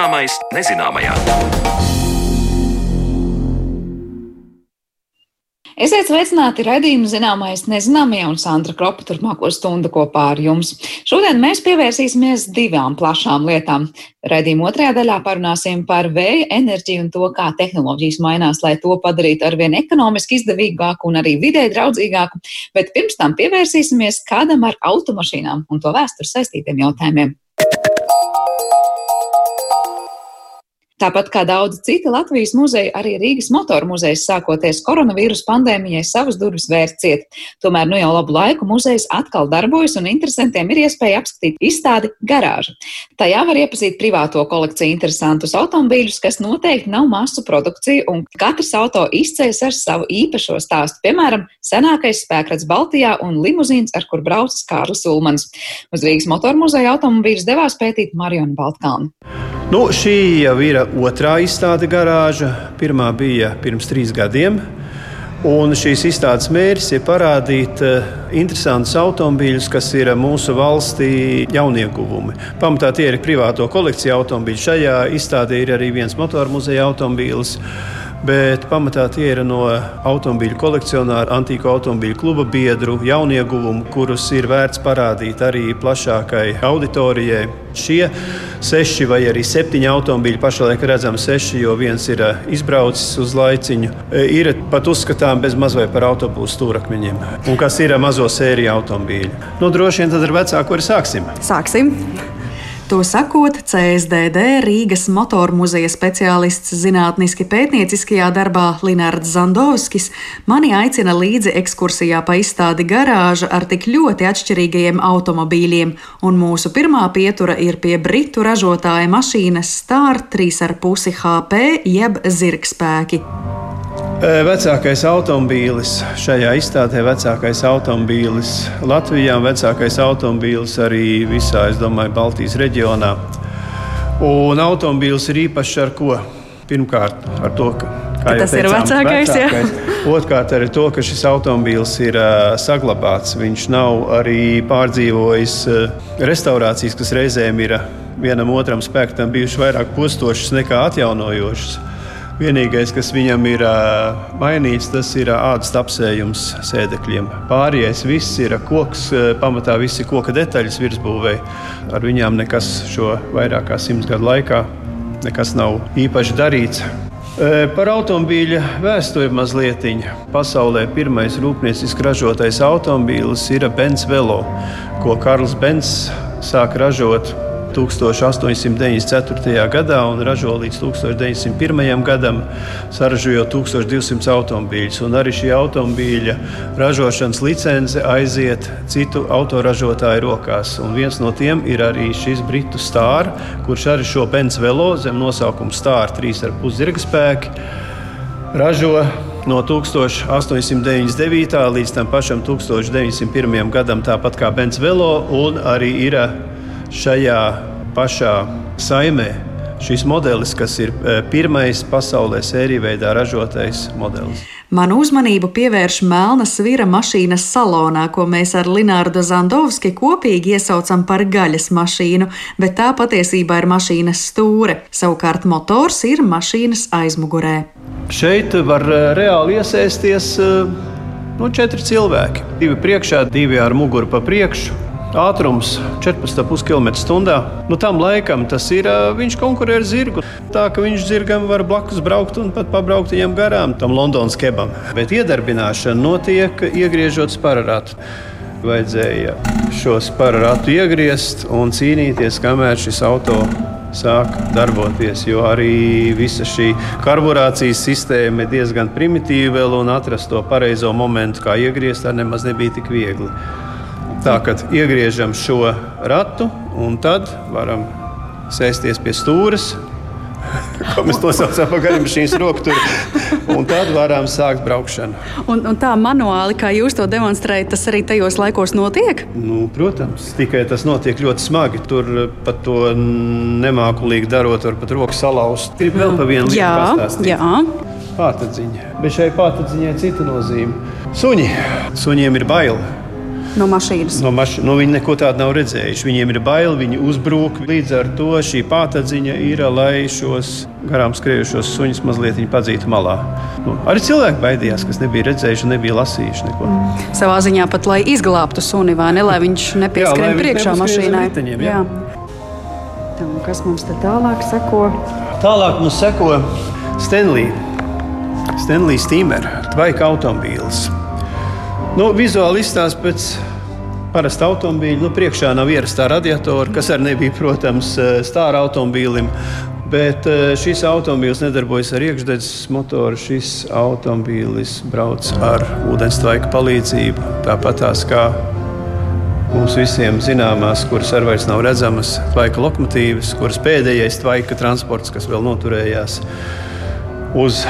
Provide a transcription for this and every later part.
Zināmais nezināmajā. Esiet sveicināti raidījuma zināmais nezināmie un Sandra Kropa turpmāko stundu kopā ar jums. Šodien mēs pievērsīsimies divām plašām lietām. Raidījuma otrajā daļā parunāsim par vēja enerģiju un to, kā tehnoloģijas mainās, lai to padarītu arvien ekonomiski izdevīgāku un arī vidē draudzīgāku, bet pirms tam pievērsīsimies kādam ar automašīnām un to vēsturi saistītiem jautājumiem. Tāpat kā daudzi citi Latvijas muzeji, arī Rīgas motoru muzejs sākoties koronavīrus pandēmijai savas durvis vērt ciet. Tomēr nu jau labu laiku muzejs atkal darbojas un interesantiem ir iespēja apskatīt izstādi garāža. Tajā var iepazīt privāto kolekciju interesantus automobīļus, kas noteikti nav masu produkcija, un katrs auto izceļas ar savu īpašo stāstu. Piemēram, senākais spēkrats Baltijā un limuzīns, ar kur braucis Kārlis Ulmans. Uz Rīgas motoru muzeja automobīļus devās pētīt Mariona Baltkalna. Nu, šī jau ir otrā izstāde garāža. Pirmā bija pirms trīs gadiem. Un šīs izstādes mērķis ir parādīt uh, interesantus automobīļus, kas ir mūsu valstī jaunieguvumi. Pamatā tie ir privāto kolekciju automobīļi. Šajā izstādē ir arī viens motoru muzeja automobīls bet pamatā tie ir no automobīļu kolekcionāru, antīku automobīļu kluba biedru jaunieguvumu, kurus ir vērts parādīt arī plašākai auditorijai. Šie seši vai arī septiņi automobīļi, pašlaik redzam seši, jo viens ir eh, izbraucis uz laiciņu, eh, ir pat uzskatām bez mazvai par autobusu stūrakmeņiem. Un kas ir mazo sēriju automobīļi? Nu, droši vien tad ar vecāku arī sāksim. Sāksim! To sakot, CSDD Rīgas motoru muzeja speciālists zinātniski pētnieciskajā darbā Linārds Zandovskis mani aicina līdzi ekskursijā pa izstādi garāža ar tik ļoti atšķirīgajiem automobīļiem, un mūsu pirmā pietura ir pie britu ražotāja mašīnas Star 3,5 HP jeb zirgspēki. Vecākais automobīlis šajā izstādē, vecākais automobīlis Latvijā, vecākais automobīlis arī visā, es domāju, Baltijas reģionā. Un automobīlis ir īpašs ar ko? Pirmkārt, ar to, ka, ka tas teicām, ir vecākais. vecākais. Otrkārt, arī to, ka šis automobīlis ir uh, saglabāts. Viņš nav arī pārdzīvojis uh, restaurācijas, kas reizēm ir uh, vienam otram spēkam bijušas vairāk postošas nekā atjaunojošas. Vienīgais, kas viņam ir mainīts, tas ir ādas apsējums sēdekļiem. Pārējais viss ir koks, pamatā visi koka detaļas virsbūvē. Ar viņām nekas šo vairāk kā simts gadu laikā nekas nav īpaši darīts. Par automobīļa vēsturi mazliet. Pasaulē pirmais rūpnieciski ražotais automobīlis ir Benz Velo, ko Karls Benz sāk ražot 1894. gadā un ražo līdz 1901. gadam, saražojot 1200 automobīļus. Un arī šī automobīļa ražošanas licence aiziet citu autoražotāju rokās. Un viens no tiem ir arī šis britu stārs, kurš arī šo Benz velo zem nosaukuma stāra 3,5 zirgspēki ražo no 1899. līdz tam pašam 1901. gadam, tāpat kā Benz Velo, un arī ir šajā pašā saimē šis modelis, kas ir e, pirmais pasaulē sēriju veidā ražotais modelis. Manu uzmanību pievērš melna svira mašīnas salonā, ko mēs ar Linārdu Zandovski kopīgi iesaucam par gaļas mašīnu, bet tā patiesībā ir mašīnas stūre. Savukārt motors ir mašīnas aizmugurē. Šeit var e, reāli iesaisties e, nu, četri cilvēki. Divi priekšā, divi ar muguru pa priekšu ātrums 14,5 km/h. Nu, tam laikam tas ir, viņš konkurē ar zirgu. Tā ka viņš zirgam var blakus braukt un pat pabraukt viņam garām, tam Londonas kebam. Bet iedarbināšana notiek iegriežot sparatu. Vajadzēja šo sparatu iegriezt un cīnīties, kamēr šis auto sāk darboties. Jo arī visa šī karburācijas sistēma ir diezgan primitīva un atrast to pareizo momentu, kā iegriezt, arī nemaz nebija tik viegli. Tā kā iegriežam šo ratu, un tad varam sēsties pie stūres. Ko mēs to saucam par mašīnas rokturi. Un tad varam sākt braukšanu. Un, un tā manuāli, kā jūs to demonstrējat, tas arī tajos laikos notiek? Nu, protams, tikai tas notiek ļoti smagi. Tur pat to nemākulīgi darot, var pat rokas salauzt. Gribu vēl pa vienu lietu pastāstīt. Jā. Pātadziņa. Bet šai pātadziņai cita nozīme. Suņi. Suņiem ir baili. No mašīnas. No maš nu, viņi neko tādu nav redzējuši. Viņiem ir bail, viņi uzbrūk. Līdz ar to šī pātadziņa ir, lai šos garām skriejušos suņus mazliet padzītu malā. Nu, arī cilvēki baidījās, kas nebija redzējuši, nebija lasījuši neko. Mm. Savā ziņā pat, lai izglābtu suni, vai ne, lai viņš nepieskrien priekšā mašīnai. Riteņiem, jā. Jā. Tā, kas mums te tālāk seko? Tālāk mums seko Stanley. Stanley Steamer, tvaika automobīls. Nu, vizuāli izstāsta pēc parasta automobīļa. Nu, priekšā nav ierastā radiatora, kas arī nebija, protams, stāra automobīlim. Bet eh, šis automobilis nedarbojas ar iekšdedzes motoru. Šis automobilis brauc ar ūdenstvaiku palīdzību. Tāpat tās kā mums visiem zināmās, kuras arī vairs nav redzamas, tvaika lokomotīvas, kuras pēdējais tvaika transports, kas vēl noturējās uz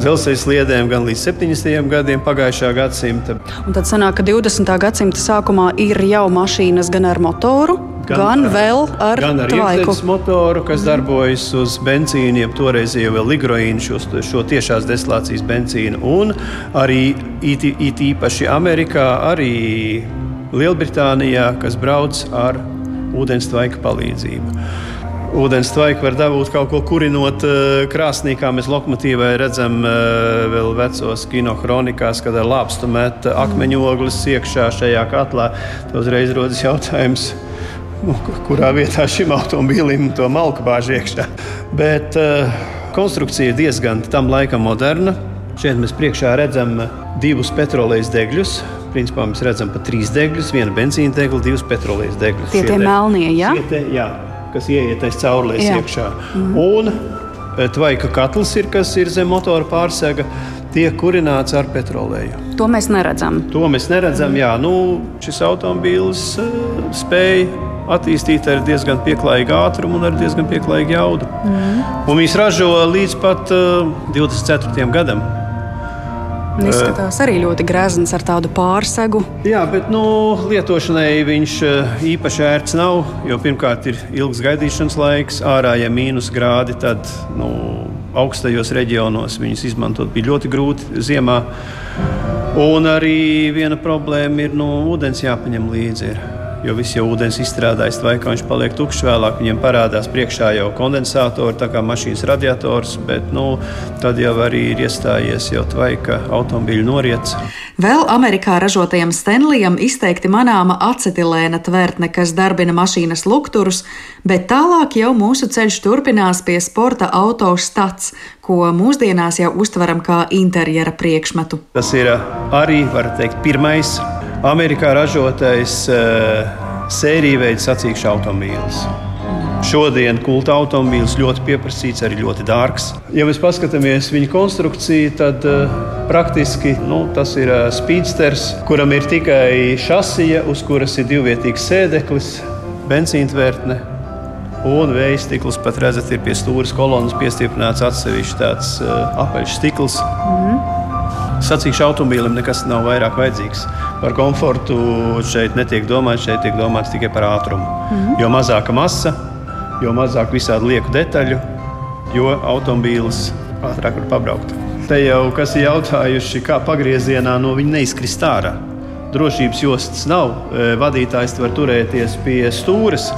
dzelzceļa sliedēm gan līdz 70. gadiem pagājušā gadsimta. Un tad sanāk, ka 20. gadsimta sākumā ir jau mašīnas gan ar motoru. Gan, gan vēl ar, gan ar iekšzemes motoru, kas mm. darbojas uz benzīna, jeb toreizējo vēl ligroīnu, šo, šo tiešās deslācijas benzīnu. Un arī it, it īpaši Amerikā, arī Lielbritānijā, kas brauc ar ūdens tvaika palīdzību. Ūdens tvaiku var dabūt kaut ko kurinot eh, krāsnī, kā mēs lokomotīvai redzam eh, vēl vecos kino kronikās, kad ar lāpstu met akmeņoglis iekšā šajā katlā. Tad uzreiz rodas jautājums, nu, kurā vietā šim automobīlim to malku bāž iekšā. Bet uh, konstrukcija ir diezgan tam laikam moderna. Šeit mēs priekšā redzam divus petrolejas degļus. Principā mēs redzam pat trīs degļus, vienu benzīna deglu, divus petrolejas degļus. Tie ir melnie, ja? Te, jā, kas ieiet caurulēs iekšā. Mm. Un e, tvaika katls ir, kas ir zem motora pārsega tiek kurināts ar petroleju. To mēs neredzam. To mēs neredzam. Mm. Jā, nu, šis automobīls uh, spēja attīstīta ar diezgan pieklājīgu ātrumu un ar diezgan pieklājīgu jaudu. Mm. Un viņas ražo līdz pat uh, 24. gadam. Izskatās arī ļoti grezns ar tādu pārsegu. Jā, bet nu, lietošanai viņš īpaši ērts nav. Jo pirmkārt ir ilgs gaidīšanas laiks, ārā ja mīnus grādi, tad nu, augstajos reģionos viņus izmantot bija ļoti grūti ziemā. Un arī viena problēma ir, nu, ūdens jāpaņem līdzi. Ir jo viss jau ūdens izstrādājis, vai kā viņš paliek tukšs, vēlāk viņiem parādās priekšā jau kondensatori, tā kā mašīnas radiators, bet nu, tad jau arī ir iestājies jau tvaika automobīļu noriets. Vēl Amerikā ražotajam Stanleyam izteikti manāma acetilēna tvertne, kas darbina mašīnas lukturus, bet tālāk jau mūsu ceļš turpinās pie sporta auto stats, ko mūsdienās jau uztveram kā interjera priekšmetu. Tas ir arī, var teikt, pirmais Amerikā ražotais uh, sēriju veids sacīkšu automobīls. Šodien kulta automobīls ļoti pieprasīts, arī ļoti dārgs. Ja mēs paskatāmies viņa konstrukciju, tad uh, praktiski nu, tas ir uh, speedsters, kuram ir tikai šasija, uz kuras ir divvietīgs sēdeklis, benzīntvērtne. Un vēja stikls pat redzat, ir pie stūres kolonas piestiprināts atsevišķs tāds uh, apaļš stikls. Mm -hmm. Sacīkšu automobīlim nekas nav vairāk vajadzīgs. Par komfortu šeit netiek domāts, šeit tiek domāts tikai par ātrumu. Mm -hmm. Jo mazāka masa, jo mazāk visādi lieku detaļu, jo automobīls ātrāk var pabraukt. Te jau kas ir jautājuši, kā pagriezienā no viņa neizkrist ārā. Drošības jostas nav, e, vadītājs var turēties pie stūres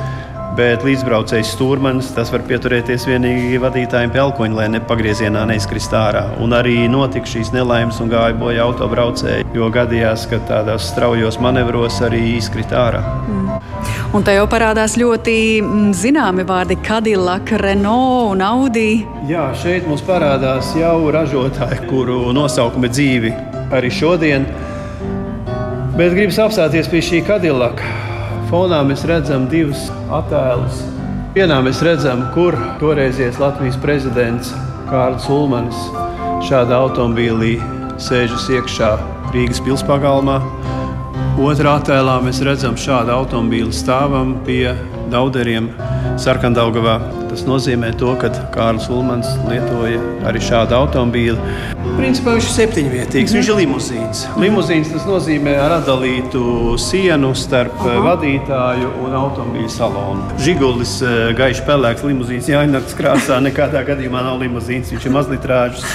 bet līdzbraucējs stūrmanis tas var pieturēties vienīgi vadītājiem pelkoņi, lai ne pagriezienā neizkrist ārā. Un arī notika šīs nelaimes un gāja bojā autobraucēji, jo gadījās, ka tādās straujos manevros arī izkrita ārā. Mm. Un te jau parādās ļoti mm, zināmi vārdi - Cadillac, Renault un Audi. Jā, šeit mums parādās jau ražotāji, kuru nosaukumi dzīvi arī šodien. Bet gribas apstāties pie šī Cadillac. Fonā mēs redzam divus attēlus. Vienā mēs redzam, kur toreizies Latvijas prezidents Kārlis Ulmans šādā automobīlī sēžas iekšā Rīgas pilspagalmā. Otrā attēlā mēs redzam šādu automobīlu stāvam pie Dauderiem Sarkandaugavā. Tas nozīmē to, ka Kārlis Ulmans lietoja arī šādu automobīlu. Principā viņš ir septiņvietīgs, viņš ir limuzīns. Limuzīns tas nozīmē ar atdalītu sienu starp Aha. vadītāju un automobīļu salonu. Žigulis eh, gaišs pelēks limuzīns, jāņemts krāsā, nekādā gadījumā nav limuzīns, viņš ir mazlitrāžs,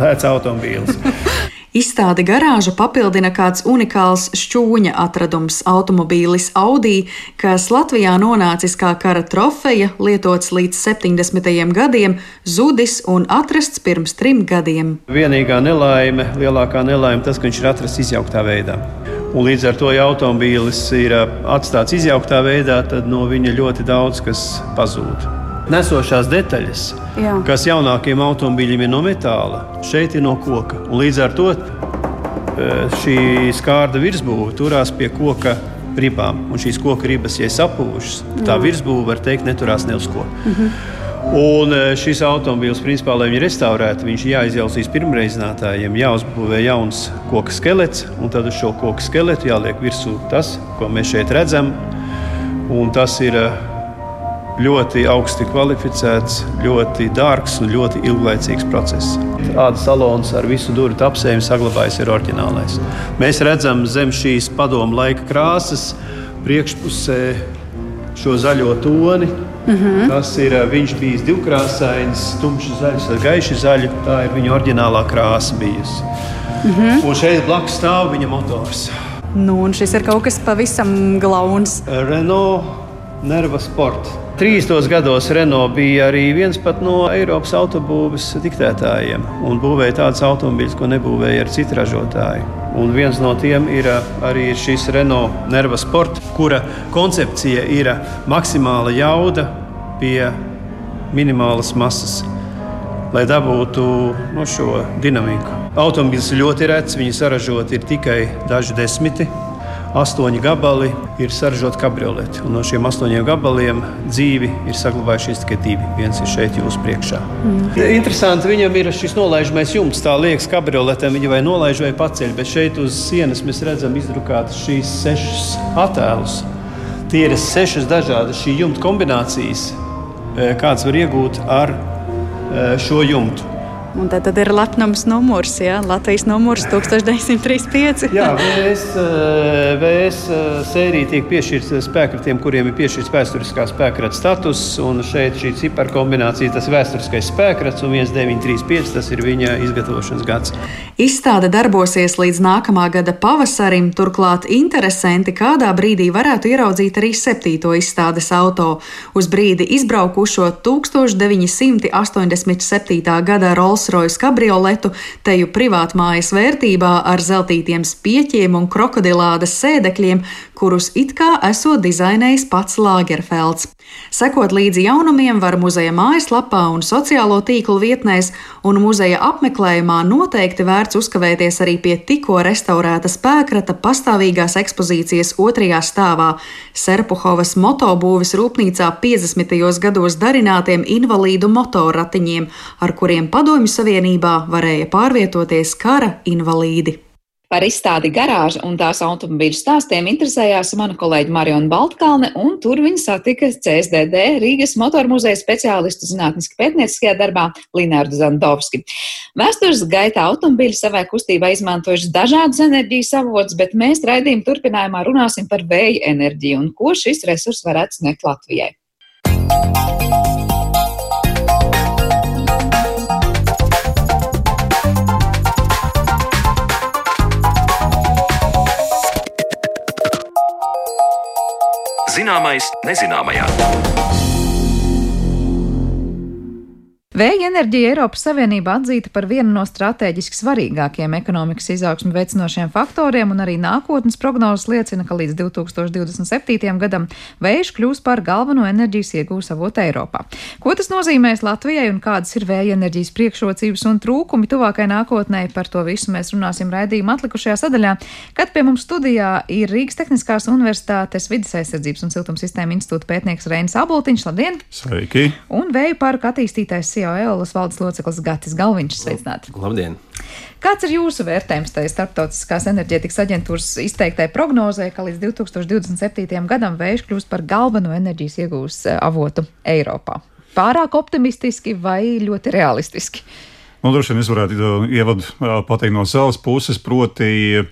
lēts automobīls. Izstādi garāžu papildina kāds unikāls šķūņa atradums - automobīlis Audi, kas Latvijā nonācis kā kara trofeja, lietots līdz 70. gadiem, zudis un atrasts pirms trim gadiem. Vienīgā nelaime, lielākā nelaime tas, ka viņš ir atrasts izjauktā veidā. Un līdz ar to, ja automobīlis ir atstāts izjauktā veidā, tad no viņa ļoti daudz kas pazūd. Nesošās detaļas, Jā. kas jaunākiem automobīļiem ir no metāla, šeit ir no koka. Un līdz ar to šī skārda virsbūve turās pie koka ribām. Un šīs koka ribas, ja ir sapuvušas, tā virsbūve, var teikt, neturās ne uz ko. Mm -hmm. Un e, šis automobilis, principā, lai viņu restaurētu, viņš jāizjausīs pirmreizinātājiem, jāuzbūvē jauns koka skelets, un tad uz šo koka skeletu jāliek virsū tas, ko mēs šeit redzam. Un tas ir e, ļoti augsti kvalificēts, ļoti dārgs un ļoti ilglaicīgs process. Tāda salons ar visu durvju apsējumu saglabājas ir oriģinālais. Mēs redzam zem šīs padomu laika krāsas priekšpusē šo zaļo toni Mm -hmm. Tas ir viņš bijis divkrāsains, tumšs zaļš, gaiši zaļš. Tā ir viņa oriģinālā krāsa bijusi. Mm -hmm. Un šeit blakus stāv viņa motors. Nu, un šis ir kaut kas pavisam glauns. Renault Nerva Sport. 30. gados Renault bija arī viens no Eiropas autobūves diktētājiem un būvēja tādus automobīļus, ko nebūvēja ar citu ražotāju. Un viens no tiem ir arī šis Renault Nerva Sport, kura koncepcija ir maksimāla jauda pie minimālas masas, lai dabūtu no šo dinamiku. Automobīls ir ļoti rets, viņi saražoti ir tikai daži desmiti. Astoņi gabali ir saražoti kabrioleti, no šiem astoņiem gabaliem dzīvi ir saglabājušies tikai divi. Viens ir šeit jūsu priekšā. Mm. Interesanti, viņam ir šis nolaižamais jumts. Tā liekas, kabrioletam viņa vai nolaiž vai paceļ, bet šeit uz sienas mēs redzam izdrukātas šīs sešas attēlus. Tie ir sešas dažādas šī jumta kombinācijas, Eh, kāds var iegūt ar eh, šo jumtu. Un tad, tad ir lepnums numurs, ja? Latvijas numurs 1935. Jā, VS, eh, VS eh, sērija tiek piešķirta spēkratiem, kuriem ir piešķirts vēsturiskā spēkrata status. Un šeit šī cipara kombinācija, tas vēsturiskais spēkrats, un 1935 tas ir viņa izgatavošanas gads. Izstāde darbosies līdz nākamā gada pavasarim, turklāt interesanti kādā brīdī varētu ieraudzīt arī septīto izstādes auto. Uz brīdi izbraukušo 1987. gada Rolls Rolls-Royce kabrioletu, teju privātmājas vērtībā ar zeltītiem spieķiem un krokodilādas sēdekļiem, kurus it kā esot dizainējis pats Lāgerfelds. Sekot līdzi jaunumiem var muzeja mājaslapā un sociālo tīklu vietnēs, un muzeja apmeklējumā noteikti vērts uzkavēties arī pie tikko restaurēta spēkrata pastāvīgās ekspozīcijas otrajā stāvā - Serpuhovas motobūves rūpnīcā 50. gados darinātiem invalīdu motorratiņiem, ar kuriem Padomju Savienībā varēja pārvietoties kara invalīdi. Par izstādi garāžu un tās automobīļu stāstiem interesējās mana kolēģa Mariona Baltkalne, un tur viņa satika CSDD Rīgas motormuzeja speciālistu zinātniski pētnieciskajā darbā Linārdu Zandovski. Vēstures gaitā automobīļi savai kustībā izmantojuši dažādus enerģijas avotus, bet mēs raidījuma turpinājumā runāsim par vēja enerģiju un ko šis resurs varētu sniegt Latvijai. Zināmais nezināmajā. Vēja enerģija Eiropas Savienībā atzīta par vienu no strateģiski svarīgākajiem ekonomikas izaugsmu veicinošiem faktoriem, un arī nākotnes prognozes liecina, ka līdz 2027. gadam vējš kļūs par galveno enerģijas iegūs avotu Eiropā. Ko tas nozīmēs Latvijai un kādas ir vēja enerģijas priekšrocības un trūkumi tuvākai nākotnē? Par to visu mēs runāsim raidījuma atlikušajā sadaļā, kad pie mums studijā ir Rīgas Tehniskās Universitātes vidas aizsardzības un siltumsistēma institūta pētnieks Reinis Aboltiņš. Labdien! Sveiki! Un vēju parka attīstītājs CIO Eolas valdes loceklis Gatis Galviņš. Sveicināti! Labdien! Kāds ir jūsu vērtējums tajā starptautiskās enerģētikas aģentūras izteiktai prognozē, ka līdz 2027. gadam vējš kļūs par galveno enerģijas iegūs eh, avotu Eiropā? Pārāk optimistiski vai ļoti realistiski? Nu, droši vien es varētu uh, ievadu uh, pateikt no savas puses, proti,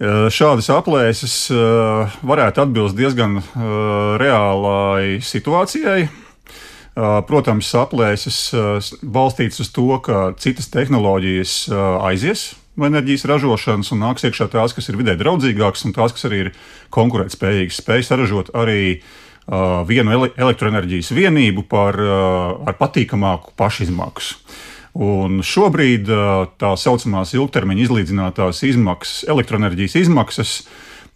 šādas aplēses varētu atbilst diezgan reālai situācijai. Protams, aplēses balstītas uz to, ka citas tehnoloģijas aizies no enerģijas ražošanas, un nāks iekšā tās, kas ir vidē draudzīgākas, un tās, kas arī ir konkurētspējīgas, spēj saražot arī uh, vienu ele elektroenerģijas vienību par, uh, ar patīkamāku pašizmaksu. Un šobrīd tā saucamās ilgtermiņa izlīdzinātās izmaksas, elektroenerģijas izmaksas,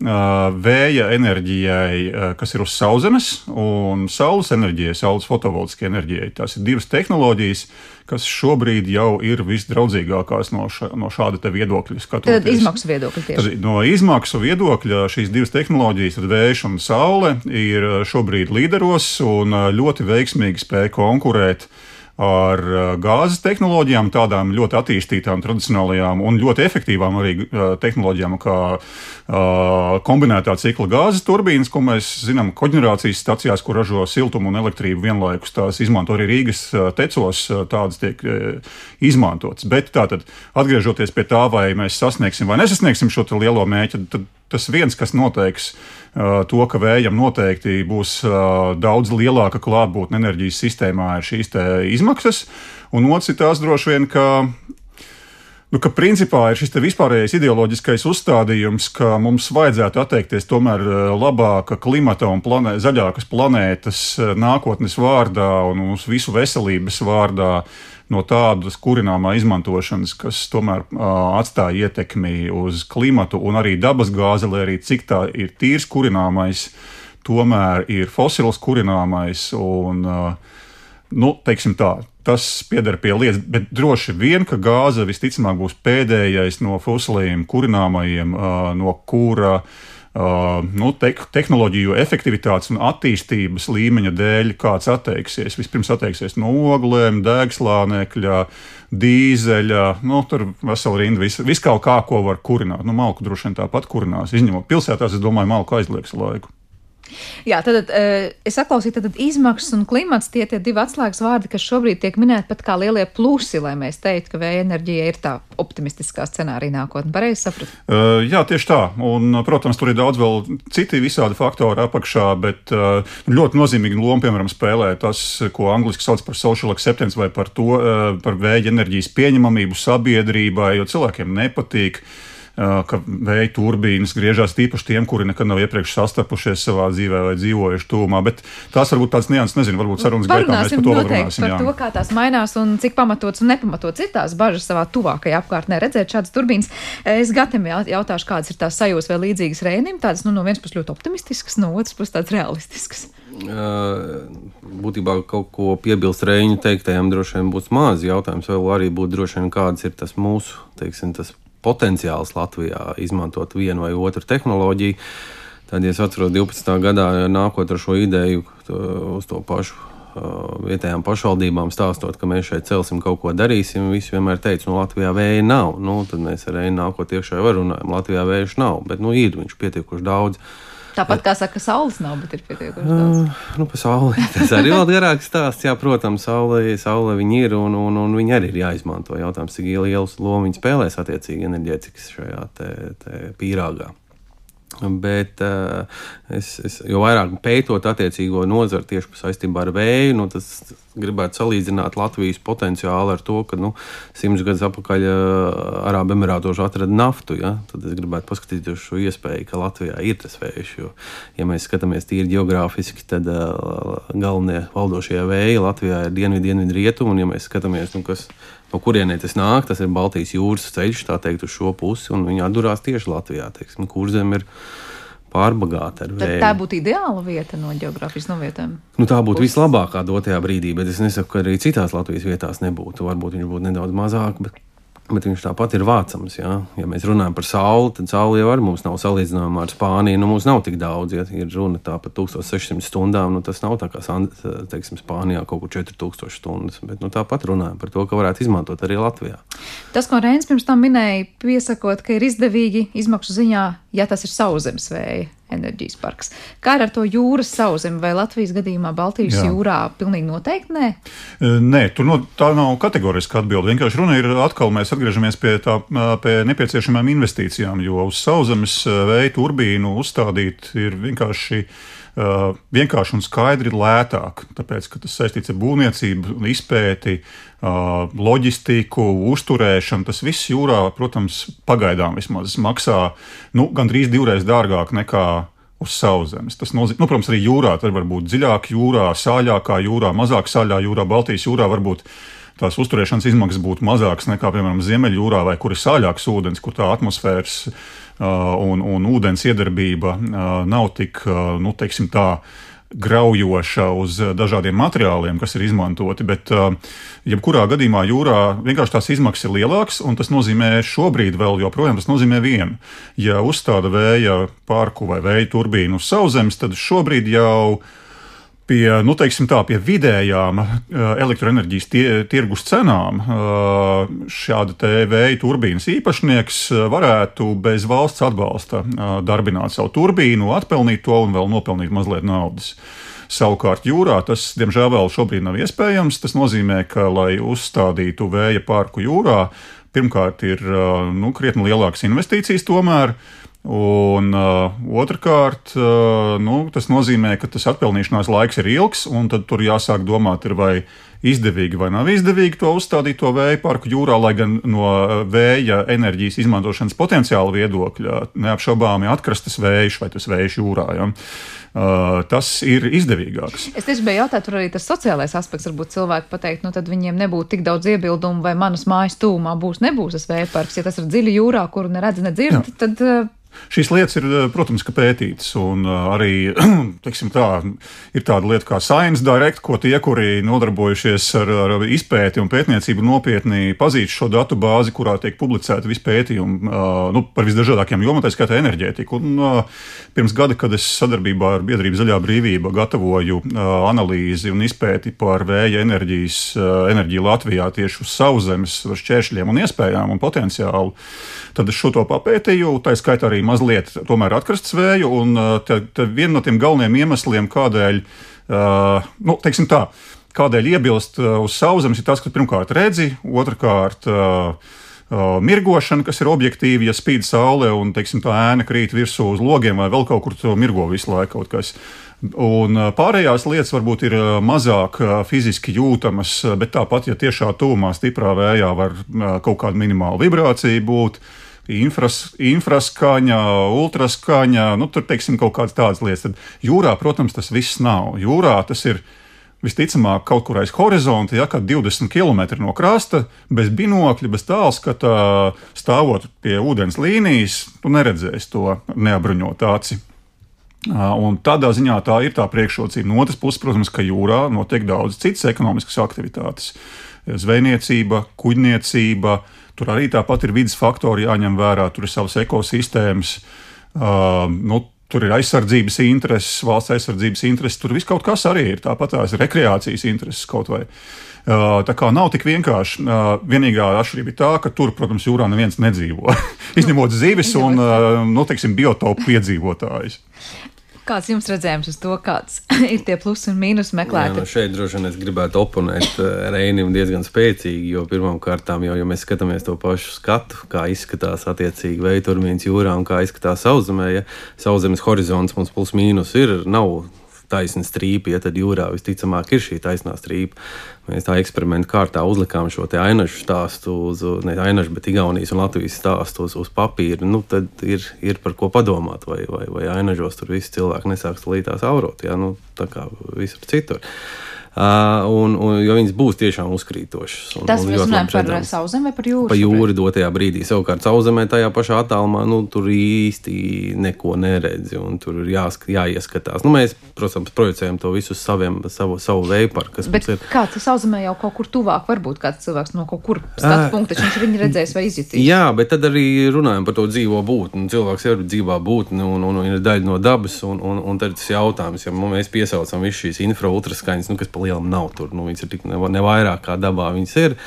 vēja enerģijai, kas ir uz sauszemes, un saules enerģijai, saules fotovoltiskajai enerģijai. Tās ir divas tehnoloģijas, kas šobrīd jau ir visdraudzīgākās no, ša, no šāda viedokļa. Skatoties. Tad izmaksu viedokļa tieši. Tad no izmaksu viedokļa šīs divas tehnoloģijas, vējš un saule, ir šobrīd līderos un ļoti veiksmīgi spēj konkurēt uh, ar uh, gāzes tehnoloģijām, tādām ļoti attīstītām, tradicionālajām un ļoti efektīvām arī uh, tehnoloģijām, kā uh, kombinētā cikla gāzes turbīnas, ko mēs zinām koģenerācijas stacijās, kur ražo siltumu un elektrību vienlaikus. Tās izmanto arī Rīgas tecos, tādas tiek izmantotas. Bet tātad, atgriežoties pie tā, vai mēs sasniegsim vai nesasniegsim šo lielo mēķi, tad tas viens, kas noteiks uh, to, ka vējam noteikti būs uh, daudz lielāka klātbūtne enerģijas sistēmā, ir šīs izmaksas. Un otrs ir tās droši vien, ka Nu, ka principā ir šis vispārējais ideoloģiskais uzstādījums, ka mums vajadzētu atteikties tomēr uh, labāka klimata un planē, zaļākas planētas nākotnes vārdā un mūsu visu veselības vārdā no tādas kurināmā izmantošanas, kas tomēr uh, atstāja ietekmi uz klimatu un arī dabas gāzi, lai arī cik tā ir tīrs kurināmais, tomēr ir fosils kurināmais. Un, uh, nu, teiksim tā, tas pieder pie lietas, bet droši vien, ka gāze visticamāk būs pēdējais no fosiliem kurināmajiem, no kura Uh, nu, te tehnoloģiju efektivitātes un attīstības līmeņa dēļ kāds atteiksies. Vispirms atteiksies no oglēm, degslānekļa, dīzeļa, nu, tur vesela rinda, vis, vis kaut kā, ko var kurināt. Nu, malku droši vien tāpat kurinās, izņemot pilsētās, es domāju, malku aizliegs laiku. Jā, tad uh, es saklausīju, tad izmaksas un klimats tie tie divi atslēgas vārdi, kas šobrīd tiek minēti pat kā lielie plusi, lai mēs teiktu, ka vēja enerģija ir tā optimistiskā scenārija nākotnē. Pareizi sapratu? Uh, jā, tieši tā. Un, protams, tur ir daudz vēl citi visādi faktori apakšā, bet uh, ļoti nozīmīgi loma, piemēram, spēlē tas, ko angliski sauc par social acceptance vai par to, uh, par vēja enerģijas pieņemamību sabiedrībai, jo cilvēkiem nepatīk. Uh, ka vēja turbīnas griežās tīpaši tiem, kuri nekad nav iepriekš sastapušies savā dzīvē vai dzīvojuši tūmā. Bet tās varbūt tāds nianses, nezinu, varbūt sarunas gaitā mēs par to vēl runāsim. Par jā. to, kā tās mainās un cik pamatots un nepamatots ir tās bažas savā tuvākajā apkārtnē redzēt šādas turbīnas. Es Gatam jautāšu, kādas ir tās sajūtas vai līdzīgas Rēnim, tādas nu, no vienas puses ļoti optimistiskas, no otras puses tādas realistiskas. Uh, būtībā kaut ko piebilst Reņģa teiktajam, droši vien būs maz jautājums. Vēl arī būtu droši vien kāds ir tas mūsu, teiksim, tas potenciāls Latvijā izmantot vienu vai otru tehnoloģiju. Tad, ja es atceros 12. gadā, nākot ar šo ideju uz to pašu vietējām pašvaldībām stāstot, ka mēs šeit celsim kaut ko darīsim. Visi vienmēr teica, nu, Latvijā vēja nav. Nu, tad mēs ar Reinu nākot iekšā jau runājam, Latvijā vēja nav, bet nu, ir viņš pietiekuši daudz. Tāpat kā saka, saules nav, bet ir pietiekuši daudz. Uh, nu, par sauli. Tas arī vēl garāks stāsts. Jā, protams, saule, saule viņi ir un, un, un viņi arī ir jāizmanto. Jautājums, cik lielu lomu viņi spēlēs attiecīgi enerģētikas šajā te, te pīrāgā. Bet uh, es, es jau vairāk pētot attiecīgo nozaru tieši saistībā ar vēju, nu, tas gribētu salīdzināt Latvijas potenciālu ar to, ka nu, simts gadus atpakaļ uh, Arābu Emirātos atrada naftu. Ja? Tad es gribētu paskatīties uz šo iespēju, ka Latvijā ir tas vējš. Jo, ja mēs skatāmies tīri geogrāfiski, tad uh, galvenie valdošie vēji Latvijā ir dienvidi, dienvidi, rietumi. Un, ja mēs skatāmies, nu, kas no kurienes tas nāk, tas ir Baltijas jūras ceļš, tā teikt, uz šo pusi, un viņi atdurās tieši Latvijā. Teiksim, kurzem ir pārbagāta ar vēju. Tā būtu ideāla vieta no geogrāfijas novietām. Nu, tā būtu vislabākā dotajā brīdī, bet es nesaku, ka arī citās Latvijas vietās nebūtu. Varbūt viņš būtu nedaudz mazāk, bet Bet viņš tāpat ir vācams. Ja, ja mēs runājam par sauli, tad saule jau ar mums nav salīdzināma ar Spāniju. Nu, mums nav tik daudz, ja ir runa par 1600 stundām. Nu, tas nav tā kā teiksim, Spānijā kaut kur 4000 stundas. Bet nu, tāpat runājam par to, ka varētu izmantot arī Latvijā. Tas, ko Reins pirms tam minēja, piesakot, ka ir izdevīgi izmaksu ziņā, ja tas ir sauszemes vēja enerģijas parks. Kā ar to jūras sauszemi vai Latvijas gadījumā Baltijas Jā. jūrā? Pilnīgi noteikti nē. Nē, tur no, tā nav kategoriska atbilde. Vienkārši runa ir atkal, mēs atgriežamies pie, tā, pie nepieciešamām investīcijām, jo uz sauszemes vēja turbīnu uzstādīt ir vienkārši vienkārši un skaidri lētāk, tāpēc, ka tas saistīts ar būvniecību, izpēti, uh, loģistiku, uzturēšanu. Tas viss jūrā, protams, pagaidām vismaz maksā nu, gandrīz divreiz dārgāk nekā uz sauszemes. Tas nozīmē, nu, protams, arī jūrā. Tur var būt dziļāk jūrā, sāļākā jūrā, mazāk sāļā jūrā, Baltijas jūrā varbūt tās uzturēšanas izmaksas būtu mazākas nekā, piemēram, Ziemeļjūrā, vai kur ir sāļāks ūdens, kur tā atmosfēras uh, un, un ūdens iedarbība uh, nav tik, uh, nu, teiksim tā, graujoša uz dažādiem materiāliem, kas ir izmantoti. Bet, jebkurā gadījumā, jūrā vienkārši tās izmaksas ir lielākas, un tas nozīmē šobrīd vēl joprojām tas nozīmē vienu. Ja uzstāda vēja parku vai vēja turbīnu uz sauszemes, tad šobrīd jau ir pie, nu, tā, pie vidējām uh, elektroenerģijas tie, tirgus cenām uh, šāda vēja turbīnas īpašnieks uh, varētu bez valsts atbalsta darbināt savu turbīnu, atpelnīt to un vēl nopelnīt mazliet naudas. Savukārt jūrā tas, diemžēl, vēl šobrīd nav iespējams. Tas nozīmē, ka, lai uzstādītu vēja parku jūrā, pirmkārt ir nu, krietni lielākas investīcijas tomēr. Uh, Un uh, otrkārt, uh, nu, tas nozīmē, ka tas atpelnīšanās laiks ir ilgs, un tad tur jāsāk domāt, ir vai izdevīgi vai nav izdevīgi to uzstādīt to vēja parku jūrā, lai gan no vēja enerģijas izmantošanas potenciāla viedokļa neapšaubāmi atkrastas vējš vai tas vējš jūrā. Ja. Uh, tas ir izdevīgāks. Es tieši biju jautājis, tur arī tas sociālais aspekts. Varbūt cilvēki pateikt, nu tad viņiem nebūtu tik daudz iebildumu, vai manas mājas tūmā būs, nebūs tas vēja parks. Ja tas ir dziļi jūrā, kuru neredz, nedzird, Jā. tad. Uh, Šīs lietas ir, eh, protams, pētītas, un eh, arī tā, ir tāda lieta kā Science Direct, ko tie, kuri nodarbojušies ar, ar izpēti un pētniecību, nopietni pazīst šo datu bāzi, kurā tiek publicēti visi pētījumi eh, nu, par visdažādākajām jomām, tā skaitā enerģētiku. Un, pirms gada, kad es sadarbībā ar biedrību Zaļā brīvība gatavoju analīzi un izpēti par vēja enerģijas, enerģiju Latvijā tieši uz sauszemes šķēršļiem un iespējām un potenciālu, tad es šo to papētīju, tā skaitā arī mazliet atkrastas vēju. Un te, te viena no tiem galvenajiem iemesliem, kādēļ, uh, nu, teiksim tā, kādēļ iebilst uz sauszemes, ir tas, ka pirmkārt redzi, otrkārt. Uh, mirgošana, kas ir objektīva, ja spīd saule un teiksim, tā ēna krīt virsū uz logiem vai vēl kaut kur tur mirgo visu laiku. Un pārējās lietas varbūt ir mazāk fiziski jūtamas, bet tāpat, ja tiešā tūmā stiprā vējā var kaut kāda minimāla vibrācija būt, uh, infras, infraskaņa, ultraskaņa, nu, tur teiksim kaut kādas tādas lietas. Tad jūrā, protams, tas viss nav. Jūrā tas ir visticamāk kaut kur aiz horizonta, ja kad 20 km no krasta, bez binokļa, bez tālskata, stāvot pie ūdens līnijas, tu neredzēsi to neapbruņot aci. Un tādā ziņā tā ir tā priekšrocība. No otras puses, protams, ka jūrā notiek daudz citas ekonomiskas aktivitātes. Zvejniecība, kuģniecība, uh, Tur arī tāpat ir vidas faktori jāņem vērā, tur ir savas ekosistēmas. Uh, nu, Tur ir aizsardzības intereses, valsts aizsardzības intereses, tur viss kaut kas arī ir. Tāpat tās rekreācijas intereses kaut vai. Tā kā nav tik vienkārši. Vienīgā atšķirība ir tā, ka tur, protams, jūrā neviens nedzīvo. Izņemot zivis un, nu, teiksim, biotopu piedzīvotājus. Kāds jums redzējums uz to, kāds ir tie plusi un mīnus meklēti? Jā, nu šeit droši vien es gribētu oponēt eh, Reinim diezgan spēcīgi, jo pirmām kārtām jau, ja mēs skatāmies to pašu skatu, kā izskatās attiecīgi veiturmīns jūrā un kā izskatās sauszemē, ja sauszemes horizonts mums plus mīnus ir, nav taisna strīpa, ja tad jūrā visticamāk ir šī taisnā strīpa. Mēs tā eksperimentu kārtā uzlikām šo ainašu stāstu, uz, ne ainašu, bet Igaunijas un Latvijas stāstu uz, uz papīra. Nu, tad ir, ir par ko padomāt, vai, vai, vai ainažos tur visi cilvēki nesāks līdās aurot, ja? nu, tā kā visur citur. Uh, un, un, jo viņas būs tiešām uzkrītošas. Un, Tas mēs runājam par sauszemi vai par jūru? Pa jūru dotajā brīdī. Savukārt sauszemē tajā pašā attālumā nu, tur īsti neko neredzi un tur ir jāsk, jāieskatās. Nu, mēs, protams, projicējam to visu saviem, savu, savu veiparu. Bet kā tas sauszemē jau kaut kur tuvāk varbūt kāds cilvēks no kaut kur skatu punkta, viņš viņu redzēs vai izjutīs? Jā, bet tad arī runājam par to dzīvo būtni. Cilvēks ir dzīvā būtne un, un, un ir daļa no dabas un, un, un tad tas jautājums, ja mēs piesaucam visu šīs infraultraskaņas, nu, kas pa lielam nav tur. Nu, viņas ir tik ne, ne vairāk kā dabā viņas ir.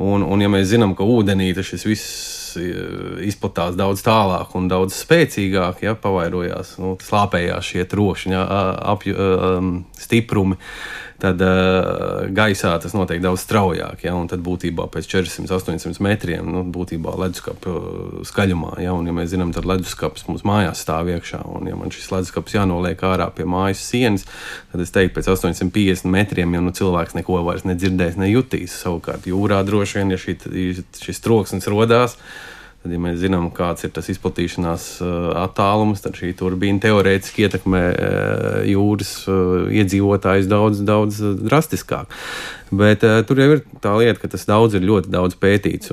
Un, un ja mēs zinām, ka ūdenī šis viss izplatās daudz tālāk un daudz spēcīgāk, ja pavairojās, nu, slāpējās šie trokšņa apju, um, stiprumi tad uh, gaisā tas notiek daudz straujāk. Ja, un tad būtībā pēc 400-800 metriem nu, būtībā leduskapa uh, skaļumā. Ja, un, ja mēs zinām, tad leduskapis mums mājās stāv iekšā. Un, ja man šis leduskapis jānoliek ārā pie mājas sienas, tad es teiktu, pēc 850 metriem jau nu, cilvēks neko vairs nedzirdēs, nejutīs. Savukārt jūrā droši vien, ja šī, šis troksnis rodās, Tad, ja mēs zinām, kāds ir tas izplatīšanās uh, attālums, tad šī turbīna teorētiski ietekmē uh, jūras uh, iedzīvotājus daudz, daudz drastiskāk. Bet tur jau ir tā lieta, ka tas daudz ir ļoti daudz pētīts.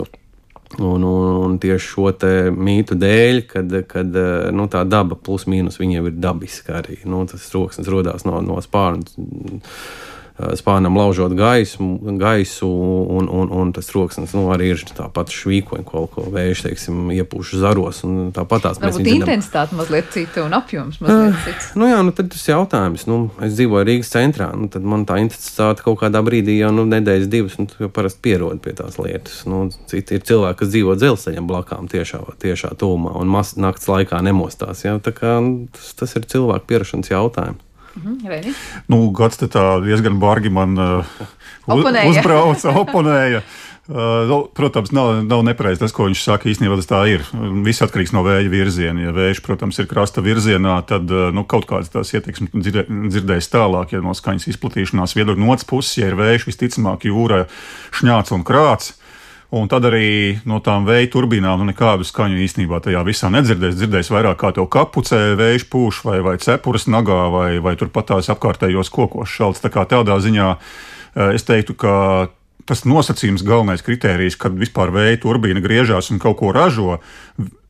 Un, un, un tieši šo mītu dēļ, kad, kad nu, tā daba plus mīnus viņiem ir dabiska arī. Nu, tas troksnis radās no, no spārna Eh, spānam laužot gaismu, gaisu, un, un, un tas troksnis nu, arī ir tāpat švīkoņi, ko, ko vējš, teiksim, iepūš zaros. Tāpat tās mēs redzam. Intensitāte mazliet cita un apjoms mazliet uh, cits. Nu jā, nu tad tas jautājums, nu, es dzīvoju Rīgas centrā, nu, tad man tā intensitāte kaut kādā brīdī jau, nu, nedēļas divas, nu, jau parasti pierod pie tās lietas. Nu, citi ir cilvēki, kas dzīvo dzelzceļam blakām tiešā, tiešā tūmā un mas, nakts laikā nemostās. Jā, tā kā nu, tas, tas ir cilvēku pierašanas jautājums. Mhm, nu, gads tā diezgan bargi man uh, oponēja. uzbrauca, oponēja. Uh, protams, nav, nav nepareizi tas, ko viņš saka. Īstenībā tas tā ir. Viss atkarīgs no vēja virziena. Ja vējš, protams, ir krasta virzienā, tad uh, nu, kaut kādas tās dzirdē, dzirdēs tālāk, ja no skaņas izplatīšanās viedokļa no otras puses, ja ir vējš, visticamāk, jūra šņāts un krāts. Un tad arī no tām vēja turbīnām nu, nekādu skaņu īstenībā tajā visā nedzirdēs. Dzirdēs vairāk kā tev kapucē, vējš pūš vai, vai cepures nagā vai, vai turpat tās apkārtējos kokos šalts. Tā kā tādā ziņā eh, es teiktu, ka tas nosacījums, galvenais kriterijs, kad vispār vēja turbīna griežās un kaut ko ražo,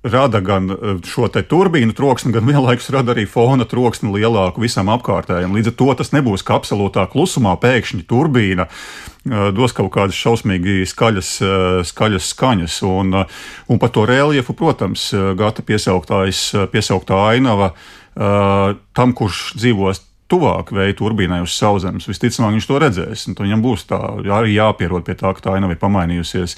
rada gan eh, šo turbīnu troksni, gan vienlaikus rada arī fona troksni lielāku visam apkārtējam. Līdz ar to tas nebūs kā absolūtā klusumā pēkšņi turbīna eh, dos kaut kādas šausmīgi skaļas, eh, skaļas skaņas. Un, un par to reliefu, protams, gata piesauktā ainava tam, kurš dzīvos tuvāk vēja turbīnai uz sauszemes, visticamāk viņš to redzēs. Viņam būs tā, arī jāpierod pie tā, ka tā ainava ir pamainījusies.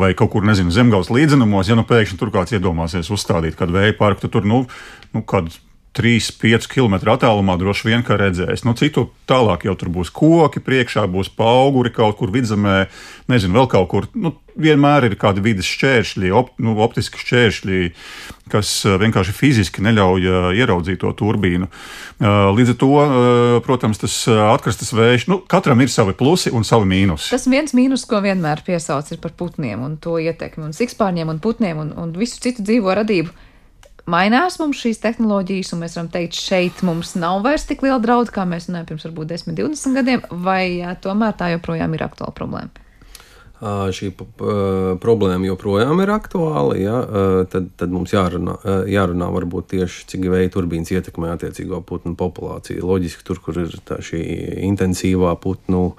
Vai kaut kur, nezinu, zemgājas līdzenumos, ja nu pēkšņi tur kāds iedomāsies uzstādīt kādu vēja parku, tad tur, nu, nu kādu 3-5 km attālumā droši vien kā redzēs. Nu, citu tālāk jau tur būs koki, priekšā būs auguri kaut kur vidzemē, nezinu, vēl kaut kur. Nu, vienmēr ir kādi vidas šķēršļi, op, nu, optiski šķēršļi, kas eh, vienkārši fiziski neļauj uh, ieraudzīt to turbīnu. Uh, līdz ar to, protams, tas atkrastes vējš, nu, katram ir savi plusi un savi mīnusi. Tas viens mīnus, ko vienmēr piesauc, ir par putniem un to ietekmi un sikspārņiem un putniem un, un visu citu dzīvo radību mainās mums šīs tehnoloģijas, un mēs varam teikt, šeit mums nav vairs tik liela drauda, kā mēs runājam pirms varbūt 10, 20 gadiem, vai jā, tomēr tā joprojām ir aktuāla problēma? Šī problēma joprojām ir aktuāla. Ja, tad, tad mums jārunā, jārunā varbūt tieši cik vēja turbīnas ietekmē attiecīgo putnu populāciju. Loģiski, tur, kur ir šī intensīvā putnu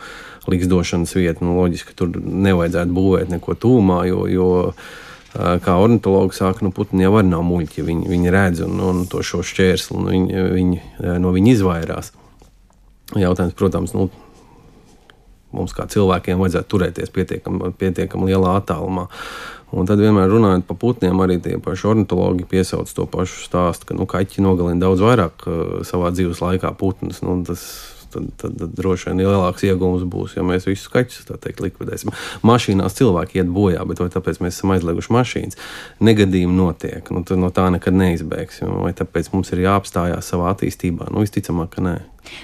likstošanas vieta, nu, loģiski, tur nevajadzētu būvēt neko tūmā, jo, jo kā ornitologi saka, nu, putni jau arī nav muļķi. Viņi, viņi redz un, un to šo šķērsli, un viņi, viņi no viņa izvairās. Jautājums, protams, nu, mums kā cilvēkiem vajadzētu turēties pietiekami pietiekam lielā attālumā. Un tad vienmēr runājot par putniem, arī tie paši ornitologi piesauc to pašu stāstu, ka nu, kaķi nogalina daudz vairāk savā dzīves laikā putnus. Nu, tas tad, tad, tad droši vien lielāks iegūms būs, ja mēs visus kaķus teikt, likvidēsim. Mašīnās cilvēki iet bojā, bet vai tāpēc mēs esam aizlieguši mašīnas? Negadījumi notiek, nu, no tā nekad neizbēgsim. Vai tāpēc mums ir jāapstājās savā attīstībā? Nu, visticamāk, ka nē.